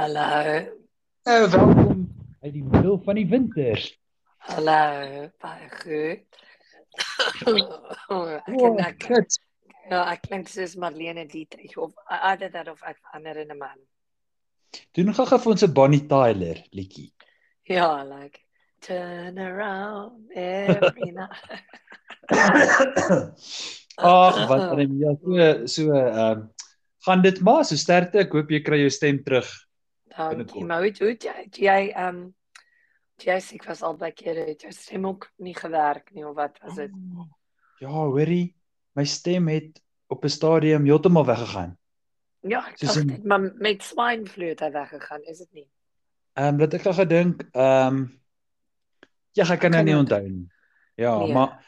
Hallo. Uh, welkom uit die middel van die winter. Hallo. Baie goed. ek Oh, ken ek. gut. Ja, ek klink soos Marlene Dietrich of either that of ek verander in 'n man. Doen gou vir ons 'n Bonnie Tyler liedjie. Ja, like turn around every night. Ag, wat dan ja, so so ehm um, gaan dit maar so sterkte. Ek hoop jy kry jou stem terug. Dankie. Binnekort. Maar hoe jy jy ehm jy sê ek was al baie kere het jou stem ook nie gewerk nie of wat was dit? Ja, hoorie, my stem het op 'n stadium heeltemal weggegaan. Ja, ek dink in- dit, maar met swine flu het hy weggegaan, is dit nie? Ehm um, dat ek gou gedink, ehm um, ja, ek kan nou nie onthou. onthou nie. Ja, Nee. maar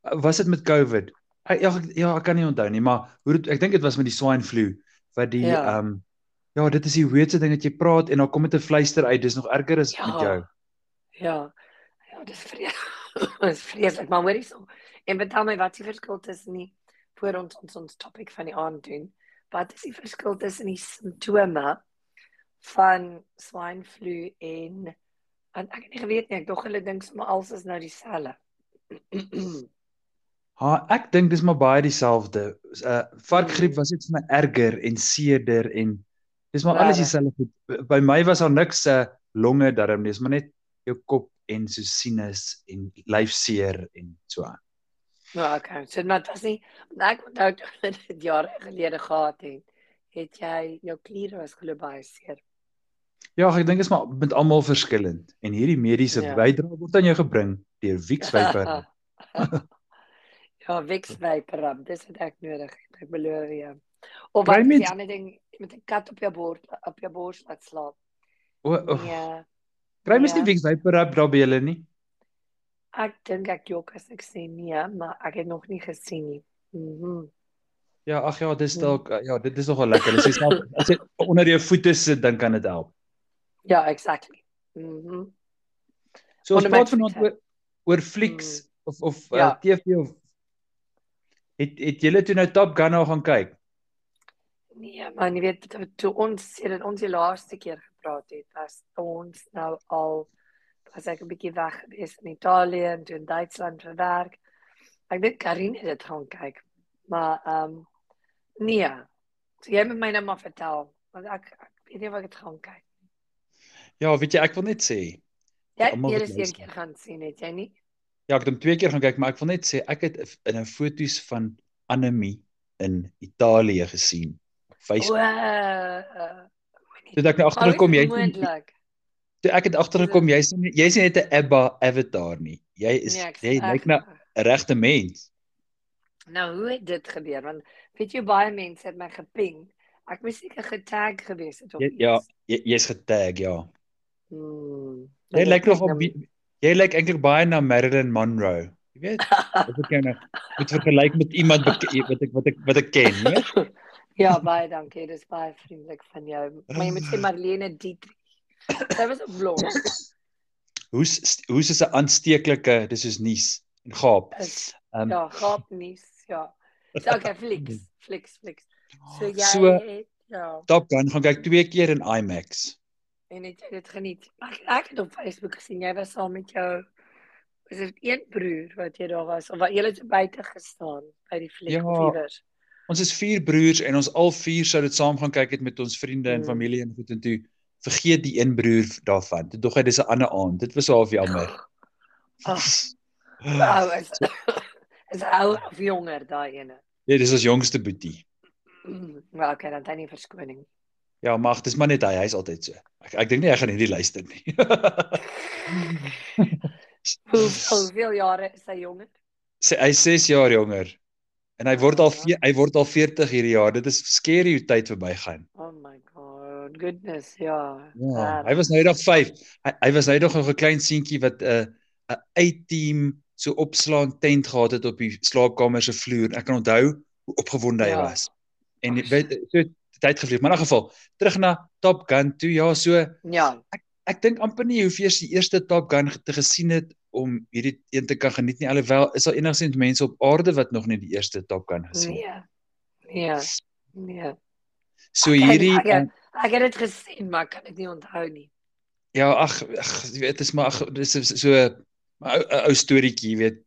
was dit met COVID? Ek- Ja, ek, ja, ek kan nie onthou nie, maar hoe dit, ek dink dit was met die swine flu wat die ehm Ja. um, ja, dit is die weirste ding dat jy praat en dan kom dit 'n fluister uit. Dis nog erger as Ja. met jou. Ja. Ja, dis vreeslik. dis vreeslik, maar hoorie so. En vertel my wat die verskil tussen die voor ons ons ons topik van die aand doen. Wat is die verskil tussen die simptome van swine flu en en ek het nie geweet nie, ek dog hulle dink sommer alles is nou dieselfde. Ha, ek dink dis maar baie dieselfde. Uh varkgriep was net vir my erger en seerder en dis maar alles dieselfde goed. By my was daar niks 'n uh, longe darm nie, dis maar net jou kop en so sinus en lyfseer en so aan. Ja, okay. So dit was nie ek onthou toe dit jare gelede gehad het. Het jy jou kliere was glo baie seer. Ja, ek dink dit is maar met almal verskillend en hierdie mediese Ja. bydrae word aan jou gebring deur Wix Viper. ja, Vicks Vapor, dis wat ek nodig het. Ek beloof jou. Of wat is die mens- ander ding met 'n kat op jou bord op jou bors laat slaap? O, o Nee. kry mens nie ja. Wix Viper app daar by julle nie? Ek dink ek jok as ek sê nee, maar ek het nog nie gesien nie. Mhm. Ja, ag ja, dis Hmm. dalk ja, dit is nogal lekker. As jy self as jy onder jou voete sit, dan kan dit help. Ja, exactly. Mhm. So ons praat vanaand oor oor flieks Mm. of of Ja. uh, TV of het het julle toe nou Top Gun nou gaan kyk? Nee, maar jy weet toe, ons sedert ons die laaste keer gepraat het, was ons nou al was ek 'n bietjie weg gewees in Italië en toe in Duitsland vir werk. Ek dink Karine het dit gaan kyk. Maar ehm um, nee. So jy moet my nou maar vertel want ek ek weet nie of ek dit gaan kyk. Ja, weet jy, ek wil net sê, Jy Almal het wat eers een keer gaan sien, het jy nie? ja, ek het hom twee keer gaan kyk, maar ek wil net sê ek het in 'n foto's van Annemie in Italië gesien. Op uh, Toe het ek nou agtergekom jy moontlik. toe ek het agtergekom jy's jy's net 'n Abba avatar nie. Jy is Nee, jy lyk na 'n regte mens. Nou hoe het dit gebeur? Want weet jy baie mense het my geping. Ek moes seker getag gewees het of Jy, iets. ja, jy, jy's getag, ja. Hmm. Jy lyk dit nogal nou- jy lyk eintlik baie na Marilyn Monroe. Jy weet, as ek jou nou moet vergelyk met iemand wat ek wat ek wat ek ken, né? Ja, baie dankie. Dis baie vriendelik van jou. Maar jy moet sê Marlene Dietrich. Sy was 'n blond. Hoe's hoe's is 'n aansteeklike, dis soos nuus en gaap. Is Ehm ja, gaap nie. Ja. So okay, fliks, fliks, fliks. So jy so het ja, Top Gun gaan kyk twee keer in IMAX. en het jy dit geniet? Ek ek het op Facebook gesien jy was saam met jou was dit een broer wat jy daar was of wat julle so buite gestaan by die fliek Ja. Ons is vier broers en ons al vier sou dit saam gaan kyk het met ons vriende en Mm. familie en goed en toe vergeet die een broer daarvan. Toe dog hy dis 'n ander aand. Dit was half jammer. Ag, ou is is of jonger daai ene. Ja, dis ons jongste boetie. Mm, Maar okay, dan dan nie verskoning. Ja, maar ag, dis maar net hy, hy's altyd so. Ek ek dink nie hy gaan hierdie luister nie. Hoe hoeveel jare is hy jonger? Sy hy's 6 jaar jonger. En hy word al vier- hy word al 40 hierdie jaar. Dit is scary hoe tyd verbygaan. Oh my god, goodness, ja. Ja, hy was nou nog 5. Hy hy was nou nog 'n klein seentjie wat 'n uh, 'n A-team so opslaan tent gehad het op die slaapkamer se vloer. Ek kan onthou hoe opgewonde hy Ja. was. En Ag, weet so tyd gevlieg. Maar in 'n geval, terug na Top Gun toe. Ja, so Ja, ek dink amper nie hoef eers die eerste Top Gun te gesien het om hierdie een te kan geniet nie. Alhoewel is daar enigsins mense op aarde wat nog nie die eerste Top Gun gesien het. nee. Nee. Nee. So Ek- hierdie ek- ek- Ek het dit gesien, maar kan dit nie onthou nie. Ja, ag, jy weet, dit is maar ag, dis is so 'n ou, ou storieetjie, jy weet.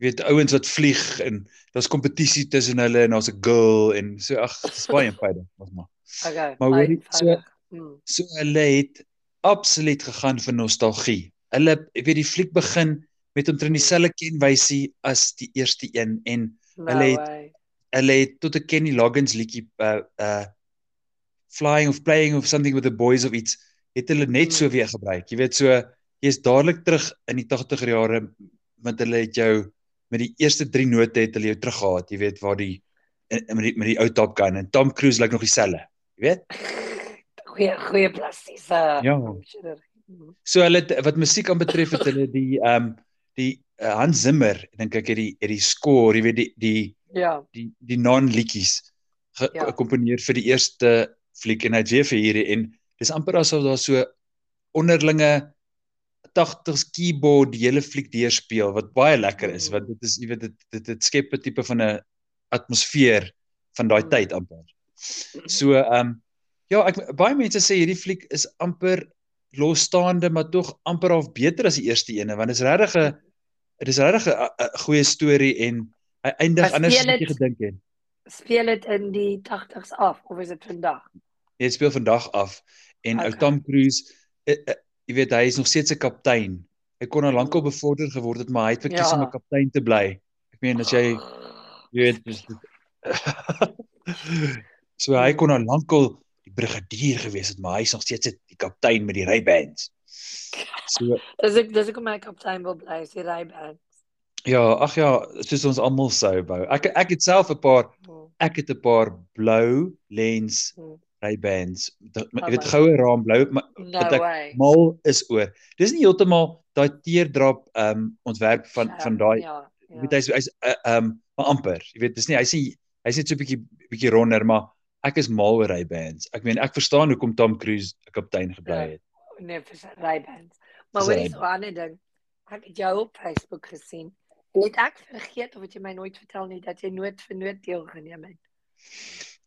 Jy weet ouens wat vlieg en daar's kompetisie tussen hulle en daar's 'n girl en so ag, dis baie eenvoudig, was maar. Okay. Maar hoor jy, so-. Hmm. So hulle het absoluut gegaan vir nostalgie. Hulle ek weet die fliek begin met omtrent dieselfde kenwysie as die eerste een en No Hulle het- way. hulle het tot 'n Kenny Loggins liedjie uh uh flying of playing of something with the boys of iets het hulle net so Mm. weer gebruik. Jy weet so jy's dadelik terug in die 80er jare want hulle het jou met die eerste 3 note het hulle jou teruggehaat, jy weet waar die in- met die met die ou Top Gun en Tom Cruise lyk nog dieselfde. Jy weet? Goeie goeie plastiese. Ja. So hulle wat musiek aanbetref het hulle die ehm um, die uh, Hans Zimmer dink ek het die het die score, jy weet die die Ja. die die non-liedjies Ja. gekomponeer vir die eerste fliek en hy het weer vir hierdie en dis amper asof daar so onderlinge 80s keyboard die hele fliek deurspeel wat baie lekker is Mm. want dit is jy weet dit dit, dit skep 'n tipe van 'n atmosfeer van daai Mm. tyd amper. So ehm um, ja, ek baie mense sê hierdie fliek is amper losstaande maar tog amper half beter as die eerste ene want dit is regtig 'n dit is regtig 'n goeie storie en hy eindig anders as wat jy dit- gedink het. Speel dit in die 80s af of is dit vandag? Jy speel vandag af en ou Okay. Tom Cruise uh, uh, jy weet hy is nog steeds 'n kaptein. Hy kon al lankal Mm. bevorder geword het, maar hy het verkies Ja. om 'n kaptein te bly. Ek meen as jy jy weet dis so hy kon al lankal brigadier gewees het, maar hy is nog steeds die kaptein met die Ray-Bans. So Dis ek dis ek om my kaptein wil bly, die Ray-Ban. ja, ag ja, soos ons almal sou wou. Ek ek het self 'n paar Hmm. ek het 'n paar blou lens Hmm. Ray-Bans. Jy Oh weet my goue raam blou, maar No wat ek way. mal is oor. Dis nie heeltemal daai teardrop ehm um, ontwerp van van daai Ja. jy weet hy's hy's uh, ehm um, maar amper. Jy weet dis nie hy's nie hy's net so 'n bietjie bietjie ronder, maar ek is mal oor hy bands. Ek meen ek verstaan hoekom Tom Cruise 'n kaptein gebly Ja. het. nee vir sy Ray-Bans. Maar hoor so 'n ander ding. Ek het jou op Facebook gesien. En het ek vergeet of het jy my nooit vertel nie dat jy nooit vir nood deelgeneem het.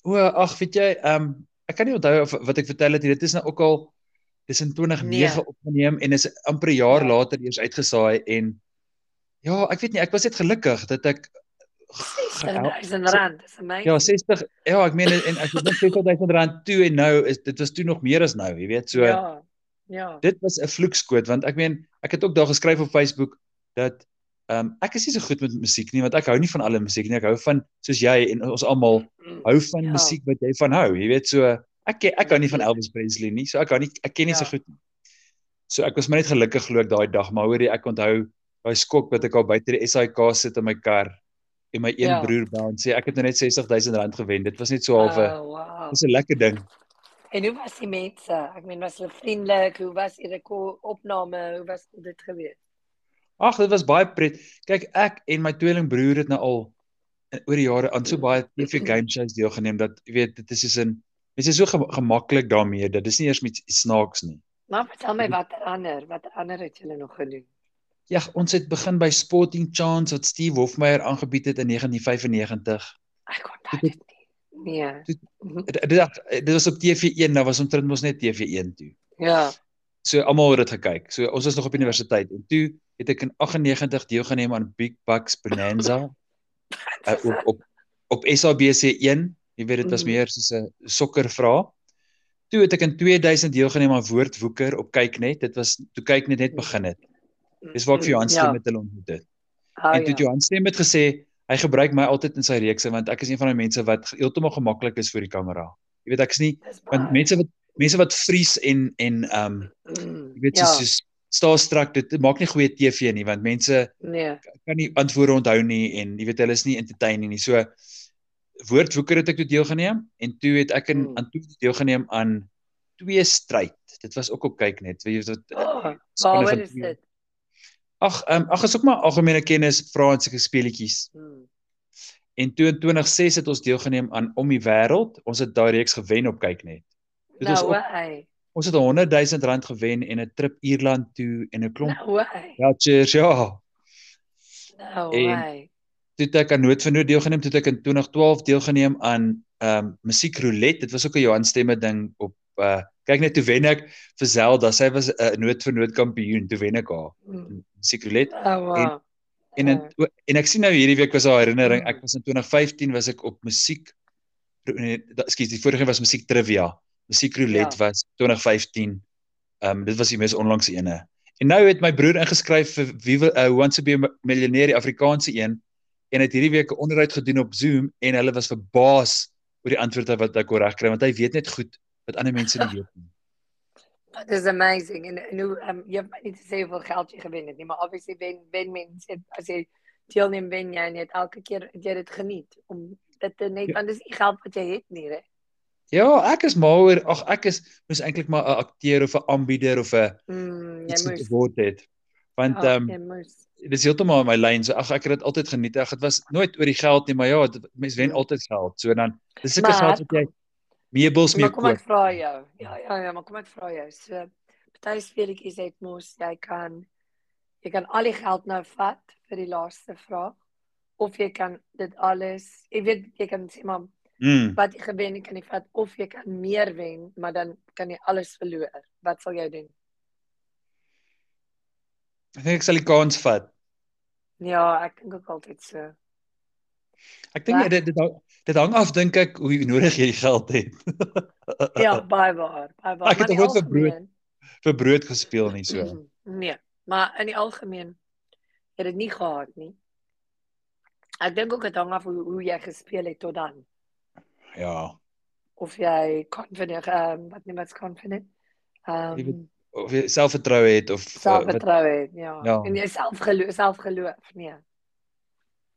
O, ag, weet jy, ehm um, ek kan nie onthou of wat ek vertel het nie. Dit is nou ook al dis in 2009 Nee. opgeneem en is amper 'n jaar Ja. later eers uitgesaai en ja, ek weet nie, ek was net gelukkig dat ek 60000 rand, dis amazing. Ja, 60 ja, ek meen en as jy dink 60000 rand toe en nou is dit was toe nog meer as nou, jy weet, so Ja. Ja. dit was 'n vloekskoot want ek meen ek het ook daar geskryf op Facebook dat ehm um, ek is nie so goed met musiek nie want ek hou nie van alle musiek nie. Ek hou van soos jy en ons almal Mm. hou van Ja. musiek wat jy van hou. Jy weet so ek ek hou nie van Elvis Presley nie. So ek hou nie ek ken nie so Ja. goed nie. So ek was maar net gelukkig glo ek daai dag, maar hoorie ek onthou daai skok wat ek al buite die SAIK sit in my kar en my een Ja. broer bel en sê ek het nou net 60000 rand gewen. Dit was net so half 'n Oh, wow. dis 'n lekker ding. En hoe was die mense? Ek meen was hulle vriendelik? Hoe was die opname? Hoe was dit gewees? Ag, dit was baie pret. Kyk, ek en my tweelingbroer het nou al in- oor die jare aan so baie TV game shows deelgeneem dat jy weet dit is soos 'n mense is so ge gemaklik daarmee dat dis nie eers met snaaks nie. Maar vertel my wat ander, wat ander het julle nog gedoen? Ja, ons het begin by Sporting Chance wat Steve Hofmeyer aangebied het in 1995. Ek onthou dit nie. Nee. Dit- Mhm. Dit dit, dit was op TV1, nou was omtrent mos net TV1 toe. Ja. So almal het dit gekyk. So ons was nog op universiteit en toe het ek in 98 deelgeneem aan Big Bucks Bonanza uh, op op op SABC1. Jy weet dit was Mhm. meer soos 'n sokkervraag. Toe het ek in 2000 deelgeneem aan Woordwoeker op Kyknet. Dit was toe Kyknet net begin het. Dis waar ek vir Johan Stem ja. met hulle ontmoet het. Oh, en toe ja. Johan Stem het gesê hy gebruik my altyd in sy reekse want ek is een van die mense wat heeltemal gemaklik is voor die kamera. Jy weet ek is nie want mense wat mense wat vries en en ehm um, Mm, jy weet ja, soos staarstrak dit maak nie goeie TV nie want mense nee. kan nie antwoorde onthou nie en jy weet hulle is nie entertaining nie. So woordwoeker het ek toe deelgeneem en toe het ek in Hmm. aan toe deelgeneem aan twee stryd. Dit was ook op kyk net. Weet jy wat Oh, spanne waar van is dit? Ag, ehm ag is ook maar algemene kennis Franse speletjies. Hmm. En toe in 2006 het ons deelgeneem aan Om die wêreld. Ons het daai reeks gewen op kyk net. Dit was Nou, ook, hy. ons het 100 000 rand gewen en 'n trip Ierland toe en 'n klomp Nou, hy. vouchers, ja. Nou, En- hy. toe het ek aan Nood van Nood deelgeneem, toe het ek in 2012 deelgeneem aan ehm um, Musiek Roulette. Dit was ook 'n Johan Stemme ding op uh kyk net toe wen ek vir Zelda, sy was 'n uh, nood vir nood kampioen, toe wen ek haar. Mm. Secret. Oh, wow. En en, Ja. en ek sien nou hierdie week was daar 'n herinnering. Mm. Ek was in 2015 was ek op musiek nee, ekskuus, die vorige was musiek trivia. Musiek roulette Ja. was 2015. Ehm um, dit was die mees onlangse ene. En nou het my broer ingeskryf vir wie wil uh, wants to be a Mi- millionaire die Afrikaanse een en het hierdie week 'n onderhoud gedoen op Zoom en hulle was verbaas oor die antwoorde wat ek kon regkry want hy weet net goed wat ander mense nie weet nie. Dat is amazing. En, en hoe, um, je hebt mij niet te zeggen hoeveel geld je gewint hebt. nie, Maar obviously ben, ben mensen, als je deelneemt, ben jij net elke keer dat je het geniet. Om dat te net, Ja. want dat is niet geld wat je hebt niet, hè? Ja, ek is mal oor ag ek is moes eintlik maar 'n akteur of 'n aanbieder of 'n Mm, iets jij wat geword het. Want Ja, ehm jij moest. dit is heeltemal in my lyn. So ag ek het dit altyd geniet. Ag dit was nooit oor die geld nie, maar ja, dit- mense wen Mm. altyd geld. So dan dis Maar- geld wat jy meubels mee Maar kom koop. vraag jou. Ja, ja, ja, maar kom ik vraag jou. So, partij speletjies het mos, jy kan jy kan al die geld nou vat vir die laaste vraag of jy kan dit alles, ek weet jy kan sê maar Mm. wat jy gewen kan jy vat of jy kan meer wen, maar dan kan jy alles verloor. Wat sal jy doen? Ek dink ek sal die kans vat. Ja, ek dink ook altyd so. Ek dink Ja. dit dit dit hang af dink ek hoe nodig jy die geld het. Ja, baie waar, baie waar. Ek het nooit vir brood Vir brood gespeel nie so. Nee, maar in die algemeen het dit nie gehad nie. Ek dink ook dit hang af hoe, hoe jy gespeel het tot dan. Ja. Of jy confident, um, wat noem dit confident? Jy Um, Of jy selfvertroue het of uh, wat selfvertroue het, ja. Ja. En jy selfgeloof, selfgeloof, nee.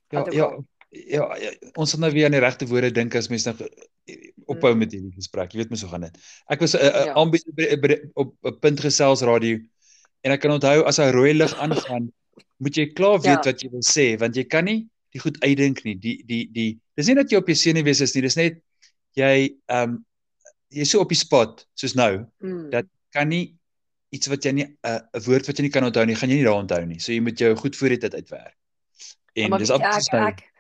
ja, ook ja, ja, ja, ons sal nou weer aan die regte woorde dink as mense nou ge- ophou Mm. met hierdie gesprek. Jy weet mos hoe gaan dit. Ek was 'n uh, Ja. aanbieder op 'n punt gesels radio en ek kan onthou as 'n rooi lig aangaan, moet jy klaar weet Ja. wat jy wil sê want jy kan nie die goed uitdink nie. Die die die dis nie dat jy op jou senuwees is nie, dis net jy ehm um, jy's so op die spot soos nou, Mm. dat kan nie iets wat jy nie 'n uh, woord wat jy nie kan onthou nie, gaan jy nie daar onthou nie. So jy moet jou goed voor die tyd uitwerk. En maar dis absoluut ek, ek,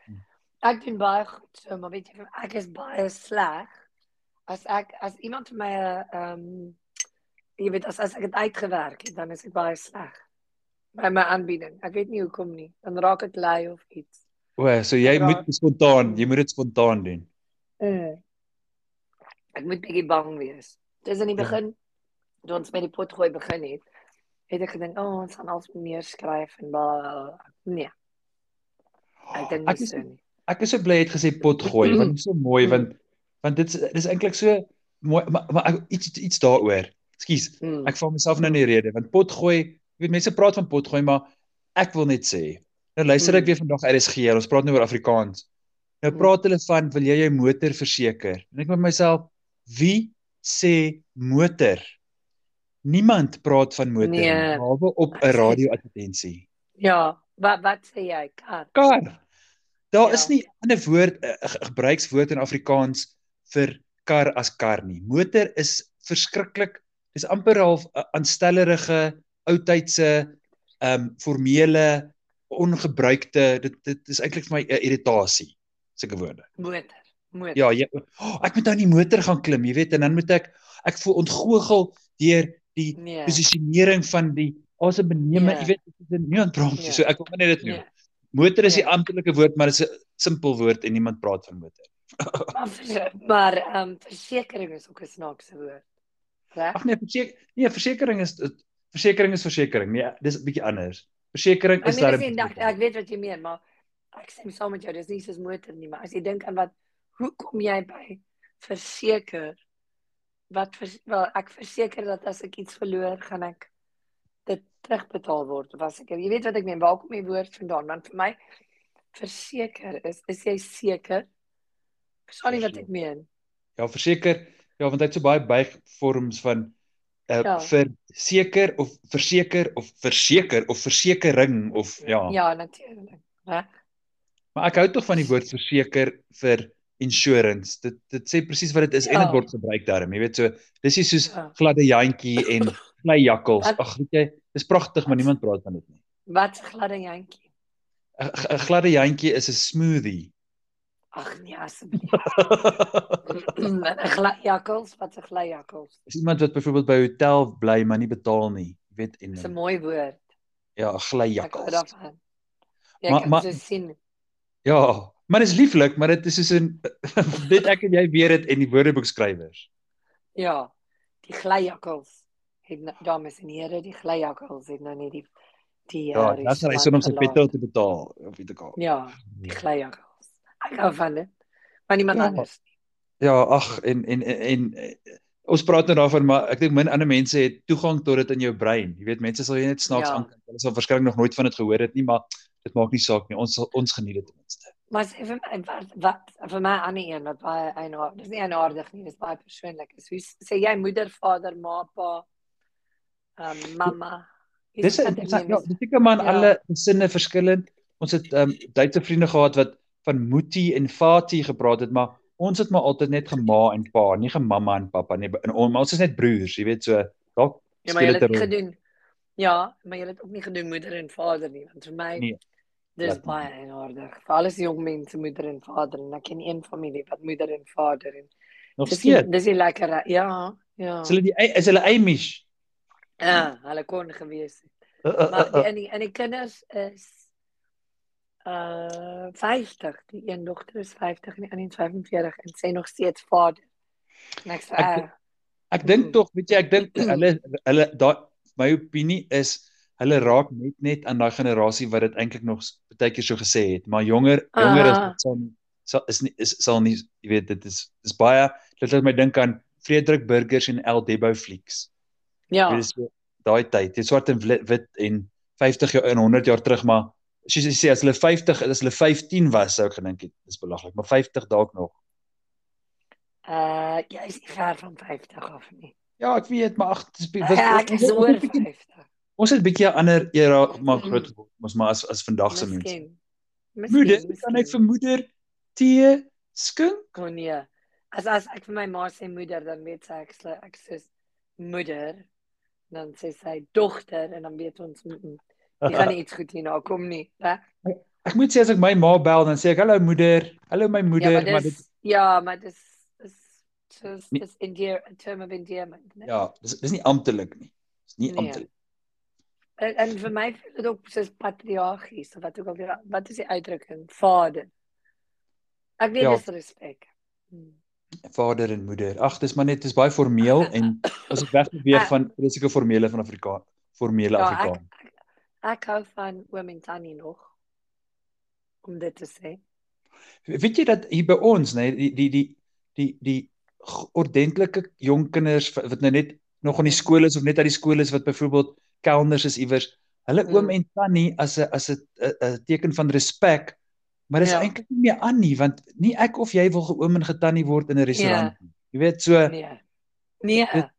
ek doen baie goed so, maar weet jy, ek is baie sleg. As ek as iemand vir my 'n ehm jy weet as as ek dit uitgewerk het, dan is ek baie sleg. By my aanbieding. Ek weet nie hoekom nie. Dan raak ek lui of iets. O, so jy Ja. moet spontaan, jy moet dit spontaan doen. Mm. Ek moet bietjie bang wees. Dis in die Ja. begin toe ons met die potgooi begin het, het ek gedink, "O, oh, ons gaan alles neerskryf en bla." Nee, ek dink nie so nie. Ek is so bly het gesê pot gooi want so mooi Mm. want want dit is dis eintlik so mooi maar, maar ek, iets iets daaroor. Ekskuus. Mm. Ek val myself nou in die rede want pot gooi, jy weet mense praat van pot gooi maar ek wil net sê. Nou luister ek Mm. weer vandag RSG ons praat nou oor Afrikaans. Nou praat hulle van wil jy jou motor verseker? En ek met myself, wie sê motor? Niemand praat van motor Nee. behalwe op 'n radio-advertensie. Ja, wat wat sê jy? Kar. Kar. Daar Ja. is nie 'n ander woord 'n uh, gebruikswoord in Afrikaans vir kar as kar nie. Motor is verskriklik. Dis amper half 'n aanstellerige, oudtydse, ehm um, formele, ongebruikte. Dit dit is eintlik vir my 'n irritasie. Sulke woorde. Motor. Motor. Ja, jy, oh, ek moet nou in die motor gaan klim, jy weet, en dan moet ek ek voel ontgoochel deur die Nee. posisionering van die asembeneme, Ja. jy weet, dit is 'n nuance Ja. so ek wil net dit noem. Nee. Motor is die Ja. amptelike woord, maar dit is 'n simpel woord en niemand praat van motor. Maar maar ehm um, versekering is ook 'n snaakse woord. Reg? Ag nee, verseker nee, versekering is versekering is versekering. Nee, dis 'n bietjie anders. Versekering Ek is meen daar dis nie ek, ek weet wat jy meen, maar ek stem saam met jou, dis nie soos motor nie, maar as jy dink aan wat hoe kom jy by verseker wat vers, wel ek verseker dat as ek iets verloor, gaan ek terugbetaal word of as ek jy weet wat ek meen, waar kom die woord vandaan? Want vir my verseker is is jy seker? Verstaan nie wat ek meen? Ja, verseker. Ja, want hy het so baie byvorms van uh Ja. verseker of verseker of verseker of versekering of ja. Ja, natuurlik. Reg? Maar ek hou tog van die woord verseker vir insurance. Dit dit sê presies wat dit is en Ja. dit word gebruik daarom. Jy weet so, dis nie soos Ja. gladde jantjie en vlei jakkals. Wat- Ag, weet jy, dis pragtig, maar niemand praat van dit nie. Wat 'n gladde jantjie. 'n 'n gladde jantjie is 'n smoothie. Ag nee asseblief. Glyjakkels, wat 'n glyjakkels. Is iemand wat byvoorbeeld by 'n hotel bly maar nie betaal nie. Jy weet en Dis 'n mooi woord. ja, Ek hou glyjakkels. daarvan. Ja, ek kan so sien. Ja, maar dit is lieflik, maar dit is soos 'n dit ek en jy weet dit en die woordeboekskrywers. Ja, die glyjakkels. Het nou- dames en here, die glyjakkels het nou nie die die Ja, eh, dis hy son om sy petrol te betaal, of weet ek al. Ja, die glyjakkels. Ek hou van dit. Maar niemand Ja. anders. Ja, ag en en en, en eh, ons praat nou daarvan, maar ek dink min ander mense het toegang tot dit in jou brein. Jy weet, mense sal jy net snaaks Ja. aankyk. Hulle sal waarskynlik nog nooit van dit gehoor het nie, maar dit maak nie saak nie. Ons sal ons geniet dit ten minste. Maar vir my wat wat vir my ander een wat baie eienaardig. Dis nie eienaardig nie, dis baie persoonlik. Is hoe sê jy moeder, vader, ma, pa, um, mamma. Dis Is dis ja, seker maar in Ja. alle gesinne verskillend. Ons het ehm um, Duitse vriende gehad wat van mutti en vati gepraat het, maar ons het maar altyd net gema en pa, nie gemamma en pappa nie. En on- maar ons is net broers, jy weet so. Dalk Ja, maar jy het dit gedoen. Ja, maar jy het ook nie gedoen moeder en vader nie, want vir my Nee, dis glad nie. baie eienaardig. Vir alles jong mense moeder en vader en ek ken een familie wat moeder en vader en Nog dis die, dis die lekker ja, ja. Is hulle die is hulle Amish? Ja, hulle kon gewees het. Uh, uh, Maar uh, die, uh. en die en die kinders is uh 50. Die een dogter is 50 en die ander is 45 en sê nog steeds vader. En ek sê Ek- uh, Ek dink Mm. tog, weet jy, ek dink hulle hulle daai my opinie is hulle raak net net aan daai generasie wat dit eintlik nog baie keer so gesê het, maar jonger jonger is Ah. dit sal sal is nie is sal nie jy weet dit is dis baie dit laat my dink aan Frederik Burgers en El Debo flieks. ja. Is so daai tyd, dit swart en wit, en 50 jaar en 100 jaar terug, maar soos jy sê as hulle 50 as hulle 15 was sou ek gedink het dis belaglik, maar 50 dalk nog. Uh jy is nie ver van 50 af nie. Ja, ek weet, maar ag dis Ja, ek is oor ons- 50. Ons het 'n bietjie 'n ander era maar groot geword, ons maar as as vandag se mense. Miskien. Moeder, kan ek vir moeder tee skink? Oh nee. As as ek vir my ma sê moeder, dan weet sy ek sê ek sê moeder. Dan sê sy dogter en dan weet ons mm, mm, jy gaan iets goed hierna kom nie, né? Ek moet sê as ek my ma bel dan sê ek hallo moeder, hallo my moeder, ja, maar, maar dit dis ja, maar dis dis dis Nee. dis endear a term of endearment, né? ja, dis dis nie amptelik nie. Dis nie Nee. En, en vir my voel dit ook soos patriargies of wat ook al weer wat is die uitdrukking? Vader. Ek weet Ja. dis respek. Hmm. Vader en moeder. Ag, dis maar net dis baie formeel en ons het wegbeweeg van presieke formele van Afrikaans, formele Ja, ek, Afrikaans. ek ek hou van oom en tannie nog om dit te sê. Weet jy dat hier by ons, nê, die die die die die g- ordentlike jong kinders wat nou net nog in die skool is of net uit die skool is wat byvoorbeeld kelners is iewers, hulle Mm. oom en tannie as 'n as 'n 'n- teken van respek. Maar dis Ja. eintlik nie meer aan nie want nie ek of jy wil geoom en getannie word in 'n restaurant nie. Jy weet so Nee. Nee. Dit-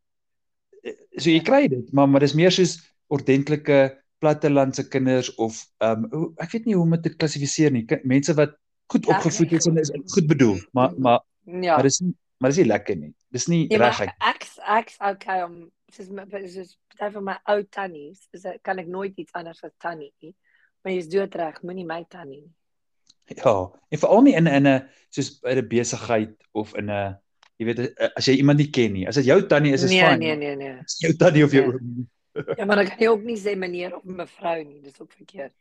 so jy kry dit, maar maar dis meer soos ordentlike plattelandse kinders of ehm um, ek weet nie hoe om dit te klassifiseer nie. Mense wat goed Ja, opgevoed nee, is en is goed bedoel, maar maar Ja. maar dis nie maar dis nie lekker nie. Dis nie Nee, reg. ek ek's okay om soos my soos party van my ou tannies, is ek- kan ek nooit iets anders as tannie nie. Maar jy's doodreg, moenie my tannie nie. Ja, en veral nie in in 'n soos by 'n besigheid of in 'n jy weet eh, as jy iemand nie ken nie. As dit jou tannie is, is nee, fyn. nee, nee, nee. As jou tannie of jou Nee. oom. Ja, maar dan kan jy ook nie sê meneer of mevrou nie, dis ook verkeerd.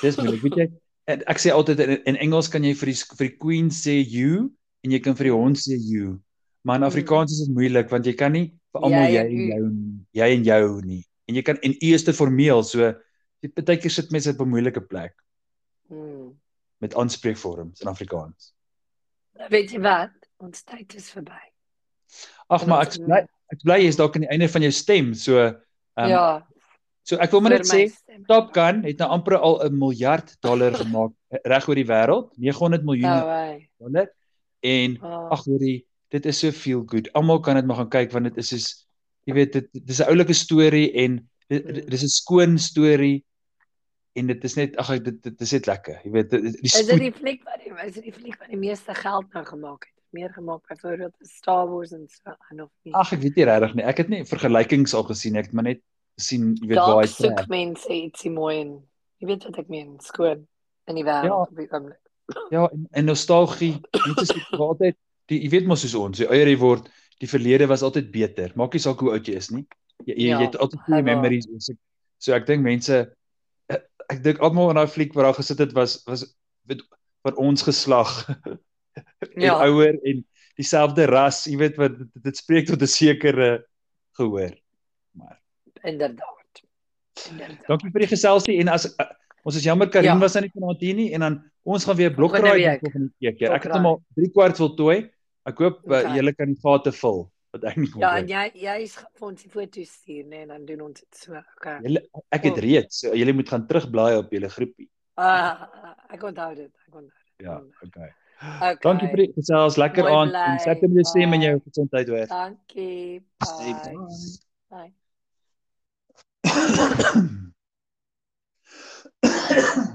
Dis moeilik, weet jy. En ek sê altyd in, in Engels kan jy vir die vir die queen sê you en jy kan vir die hond sê you. Maar in Afrikaans is dit moeilik want jy kan nie vir almal Jy jy en jou. Jy en jou nie. En jy kan en u is te formeel, so jy partykeer sit mense op 'n moeilike plek Hmm. met aanspreekvorms in Afrikaans. Weet jy wat? Ons tyd is verby. Ag, maar ek bly ek bly jy's dalk aan die einde van jou stem, so um, ja. so ek wil maar net sê. Top Gun het nou amper al 'n miljard dollar gemaak reg oor die wêreld, 900 miljoen hy. dollar. En Oh, ag hoorie, dit is so feel good. Almal kan dit maar gaan kyk want dit is soos jy weet dit dis 'n oulike storie en dit dis 'n skoon storie en dit is net ag dit dit is net lekker. Jy weet dit- die is dit spoed die fliek wat die is dit die fliek wat die meeste geld nou gemaak het? Meer gemaak byvoorbeeld Star Wars en so aan of nie? ag ek weet nie regtig nie. Ek het nie vergelykings al gesien. Ek het maar net gesien, jy weet waar hy soek mense ietsie mooi en jy weet wat ek meen, skoon in die wêreld Ja. op die oomblik. Ja, en, en nostalgie. Mense sê altyd die jy weet mos soos ons, die ouer jy word, die verlede was altyd beter. Maak nie saak hoe oud jy is nie. Jy jy, Ja, jy het altyd goeie memories. So, so ek dink mense ek dink almal in daai fliek waar daar gesit het was was weet van ons geslag en Ja. ouer en dieselfde ras, jy weet wat dit, dit spreek tot 'n sekere gehoor. Maar Inderdaad. Inderdaad. dankie vir die geselsie en as uh, ons is jammer Karin Ja. was aan die vanaand hier nie en dan ons gaan weer blokraai volgende week. Ek het hom al 3 kwart voltooi. Ek hoop okay. uh, julle kan vate vul wat ek nie kon Ja, en jy jy is ons die foto's stuur, nee, dan doen ons dit so. Okay. Julle ek het Oh. reeds. So, julle moet gaan terugblaai op julle groepie. Ah, ek onthou dit. Ek onthou dit. Ja, okay. Okay. Dankie vir die gesels. Lekker Mooi aand bly. en sterkte met jou stem en jou gesondheid hoor. Dankie. Bye. Bye. Bye.